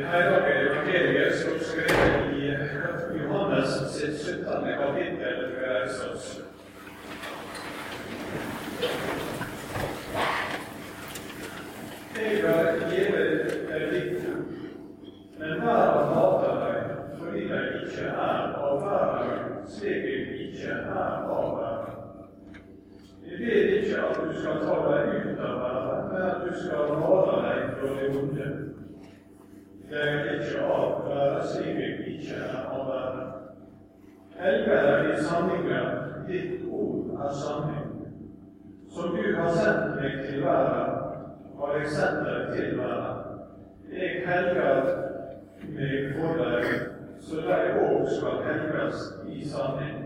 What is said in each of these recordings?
I hellige evangeliet som skrevet i Johannes sitt 17. kapittel vers oss. Jeg har gitt deg ditt men verden hater deg fordi de ikke er av verden, slik jeg ikke er av verden. Jeg vet ikke at du skal ta deg ut av verden, men at du skal vare deg fra det onde. Er ikke av jeg ikke er av verden. Helge deg i sanningen, ditt ord er sanning. Som du har sendt meg til verden, har jeg sendt deg til verden. Jeg helger meg for deg, så de òg skal helges i sanning.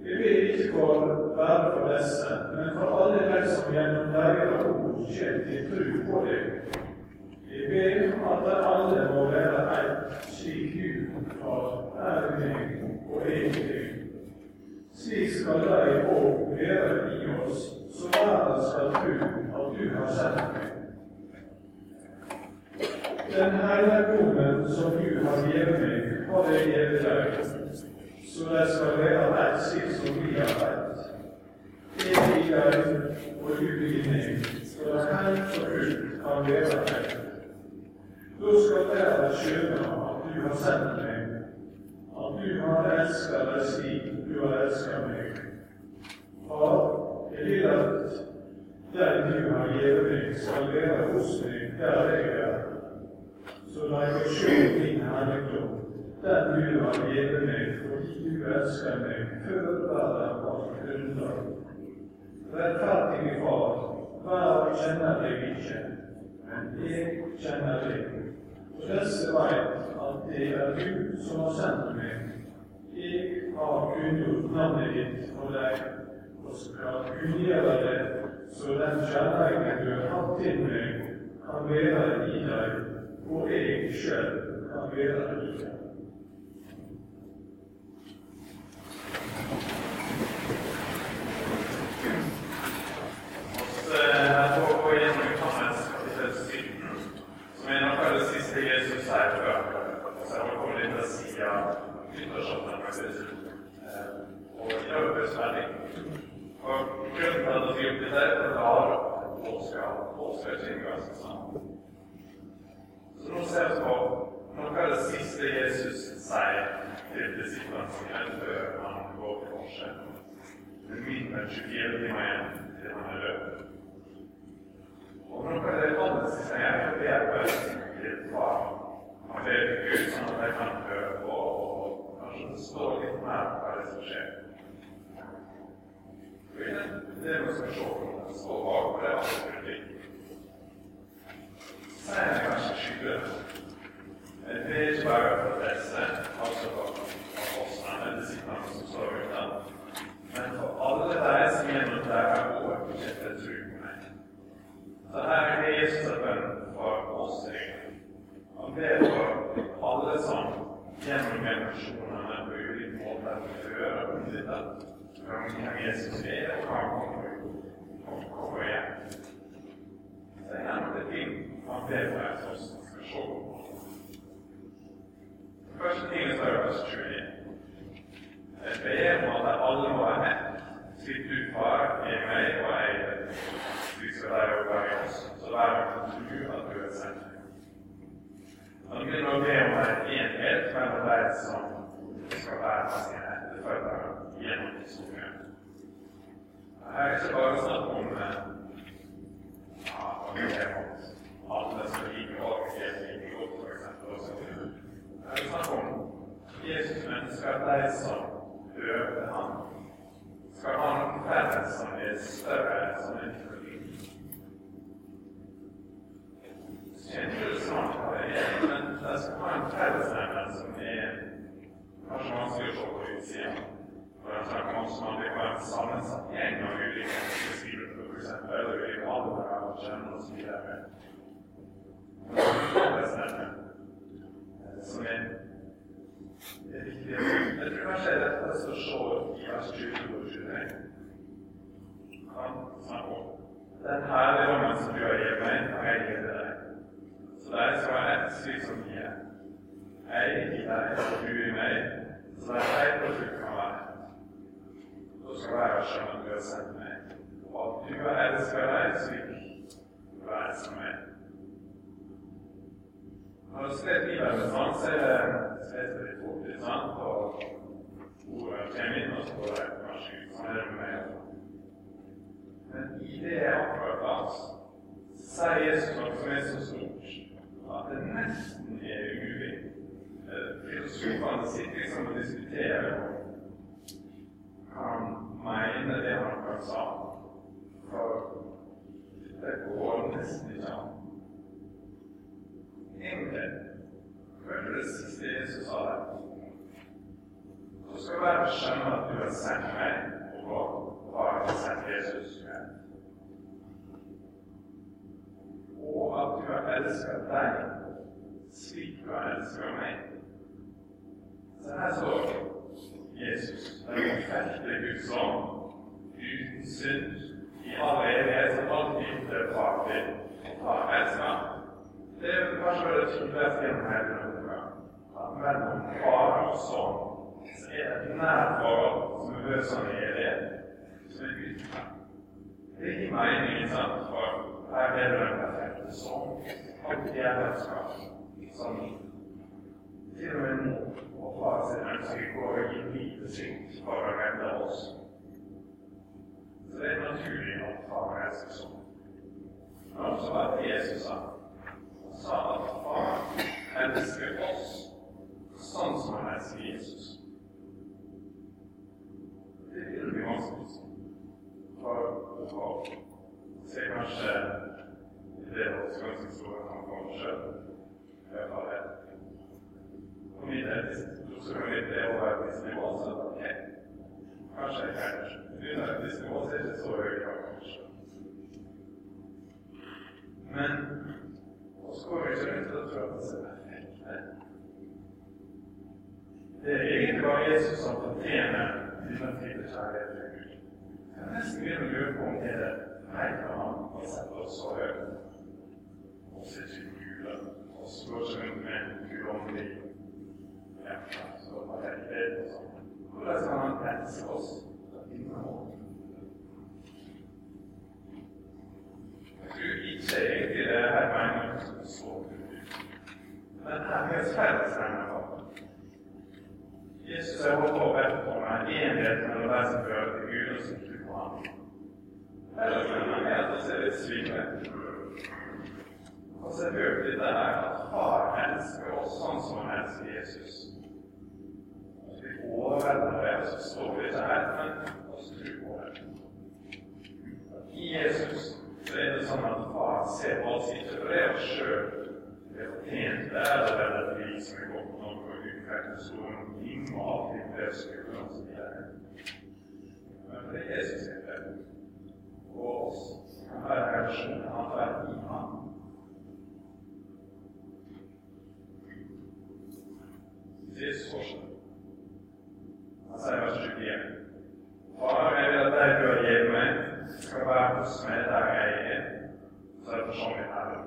Vi vil ikke for være for disse, men for alle de som gjennom deres ord kommer til tro på deg. Jeg ber at alle må være ett, slik Gud har er meg og jeg. Slik skal de òg være i oss, så verden skal tro at du har sendt meg. Den herligdommen som du har gitt meg, har jeg gitt deg, så de skal være ett slik som vi har vært. Jeg deg, og du blir meg, så de helt og fullt kan være ett. Da skal verden skjønne at du har sendt meg, at du har elsket deg slik du har elsket meg. Far, jeg vil at den du har gitt meg, skal være hos meg der jeg er så la jeg se din herligdom, den du har gitt meg fordi du elsker meg før verden var grunnlag. Rettferdige Far, verden kjenner deg ikke, men jeg kjenner deg. Og disse at det er du som har sendt meg. Jeg har kunngjort navnet ditt for deg, og skal kunngjøre det, så den kjærligheten du har hatt til meg, kan være i deg og jeg sjøl kan være i det. Til sida nyttårsaften, faktisk. Og det spenning. Og grunnen til at vi har gjort dette, er for å lære påske og påsketing ganske sammen. Så nå ser vi på noe av det siste Jesus sier til disiplene sine før han går på korset. Det er mindre enn 24 timer igjen disse, altså apostlene, disiplene som står ute, men for alle de som gjennom deres kommer til tro på meg. Så her er Jesus en bønn for oss egentlig. Han ber for alle som gjennom generasjonene på ulike måter hører om dette, hvem Jesus er, og hva han kommer igjen. Så er det ting han ber for oss som skal se på. Første ting står i vers 20. Jeg ber om at alle må være med, slik du, far, er meg og jeg slik skal de òg være i oss. Så verden kan tro at du er sendt meg. Han begynner å be om en de som skal være sine etterfølgere gjennom historien. Her er ikke bare snakk om ja, alle som liker å like godt, f.eks. Her er snakk om Jesus ønsker at de som hører ham, skal ha noe felles som er større som en. Kjenner du snart hva det er, men de skal ha en fellesnevner er kanskje å se på utsida. For de snakker om som kan være en sammensatt gjeng av ulike beskrivelser, f.eks. eller ulike aldre og kjønn osv. Fellesnevner som er, er. Jeg det er lettest å se i vers 22 og 23. Han snakker om den herligdommen som du har gitt meg, har jeg gitt. Så de skal være ett slik som de er. Jeg i deg og du i meg, så det er helt og du kan være. Da skal jeg skjønne at du har sendt meg, og at du har elsket deg slik du har elsket meg. Når du skriver Bibelen sånn, så er det leser litt fort, ikke sant? Og ordet kommer inn, og så går det kanskje ut. Sånn er det med meg. Men i det akkurat da, så sier Jesus noe som er så stort at det nesten er umulig. Filosofene sitter liksom og diskuterer hva han mener det han kan sa. For det går nesten ikke an. Egentlig hørte det siste Jesus sa der. Du skal bare skjønne at du har sendt meg, og har sendt Jesus. Og at du har elsket deg slik du har elsket meg. Så her står Jesus, den perfekte Guds ånd, uten synd, i all evighet, som alltid til far til. Det er kanskje det tydeligste gjennom hele boka. At mellom far og sønn så er det et nært forhold som er løsende i det, som er Gud. Det gir mening, sant, for her er det den perfekte sønn. er djevelskap som til og med mor og far sin ønsker går og gir livet sitt for å redde oss. Så det er naturlig at far elsker sånn. Men også at Jesus sa sa at far elsker oss sånn som han elsker Jesus. Det vil bli vanskelig for å se kanskje det hos ganske store kan komme sjøl. Så kan vi det over et visst nivå, så ok, kanskje Under et visst nivå er det ikke så høy krav, kanskje. Men også går vi ikke rundt og tror at det er perfekt. Det er egentlig bare Jesus som fortjener denne type kjærlighet til Gud. Jeg nesten begynne å lure på om det er helt han har sett oss så høyt. Er ikke gule. Og så går ikke rundt med en guddommelig Hvordan kan han elske oss på måten? Jeg tror ikke egentlig det er helt meningen som så Men her er et fellesnevner for Jesus har holdt på å bedt om en enhet mellom de som hører til Gud, og som tror på ham. Fellesnevneren er at vi er litt svikne. Og så har jeg hørt her, at Far elsker oss som han Jesus. Sånn det er fortsetter. Han sier vers 21. Far, jeg vil at deg du har gitt meg, skal være hos meg der jeg er, så er det sånn i Herren.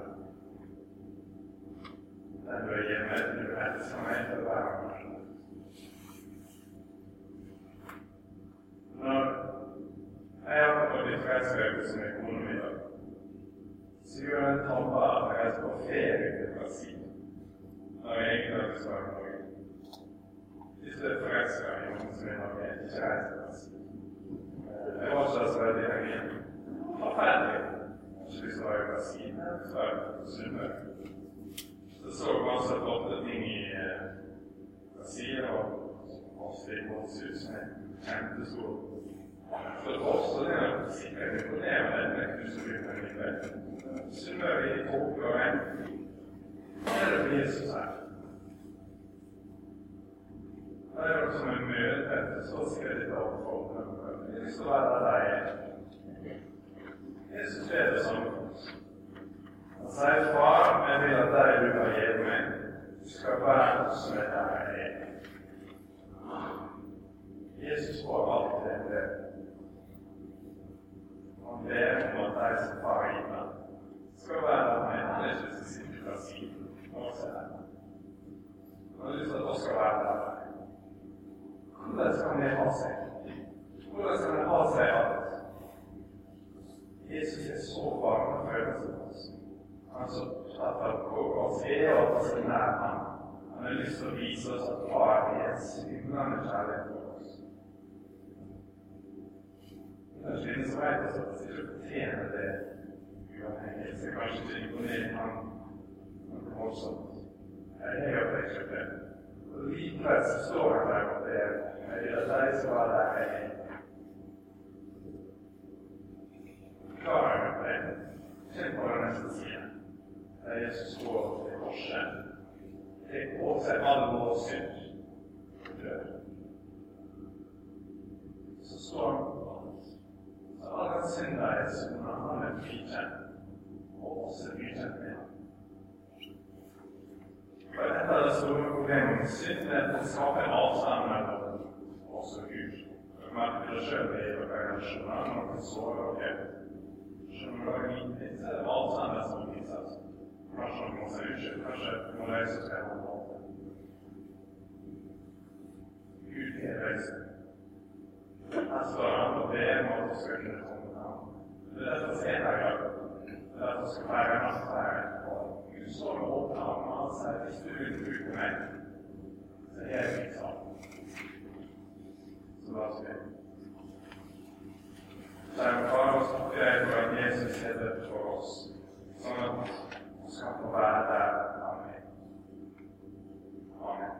Den bør gi meg, du elsker meg til å være med. Når jeg har fått litt reiseøvelse med kona mi, så gjør jeg en tabbe at jeg reiser på ferie til Brasil når jeg egentlig skal i er forelska i som i ikke reis til Brasil. Jeg var ikke så veldig lenge. Forferdelig. Jeg ikke lyst til å være i så er det Sunnmøre. Så så masse ting i eh, og ofte i Målshus med kjempestor For også det er sikkert imponerende med knusebyggene i. I tåke og regn. Det for Jesus? Det er noe som er møte, så skal det ta opp folk. Jeg har lyst til å være der jeg er. Jesus ber det sånn for oss. Han sier, 'Far, jeg vil at deg du har gitt meg, skal være hos meg der jeg er'. Jesus får alltid det det. Han ber om at de som far har gitt ham, skal være der med. Han er ikke så sikker på å si noe skal være der. Hvordan skal det ha seg? Hvordan skal det ha seg at Jesus er så varm og følelser for oss? Han er så opptatt av oss, er oss nær ham. Han har lyst til å vise oss at far er en svimlende kjærlighet for oss. Kanskje ingen som vet oss at vi fortjener det uavhengig, skal kanskje ikke imponere ham voldsomt. Jeg er det ikke det. Og Likevel så står han der og. Jeg vil at de som var der, jeg er. Klarer jeg det? Den neste siden. Der Jesus står ved korset. Tar på seg all vår synd og dør. Så står han på alt. Så all den synda er sona. Han er frikjent. Og oss er med ham. Og et av de store problemene med synd er at det skaper avstand mellom hvis du vil bruke meg, så er jeg mitt sammen. thank Zijn vrouw kreeg van Jezus het voor ons. Zonder ons kan voorwaarde Amen. Amen.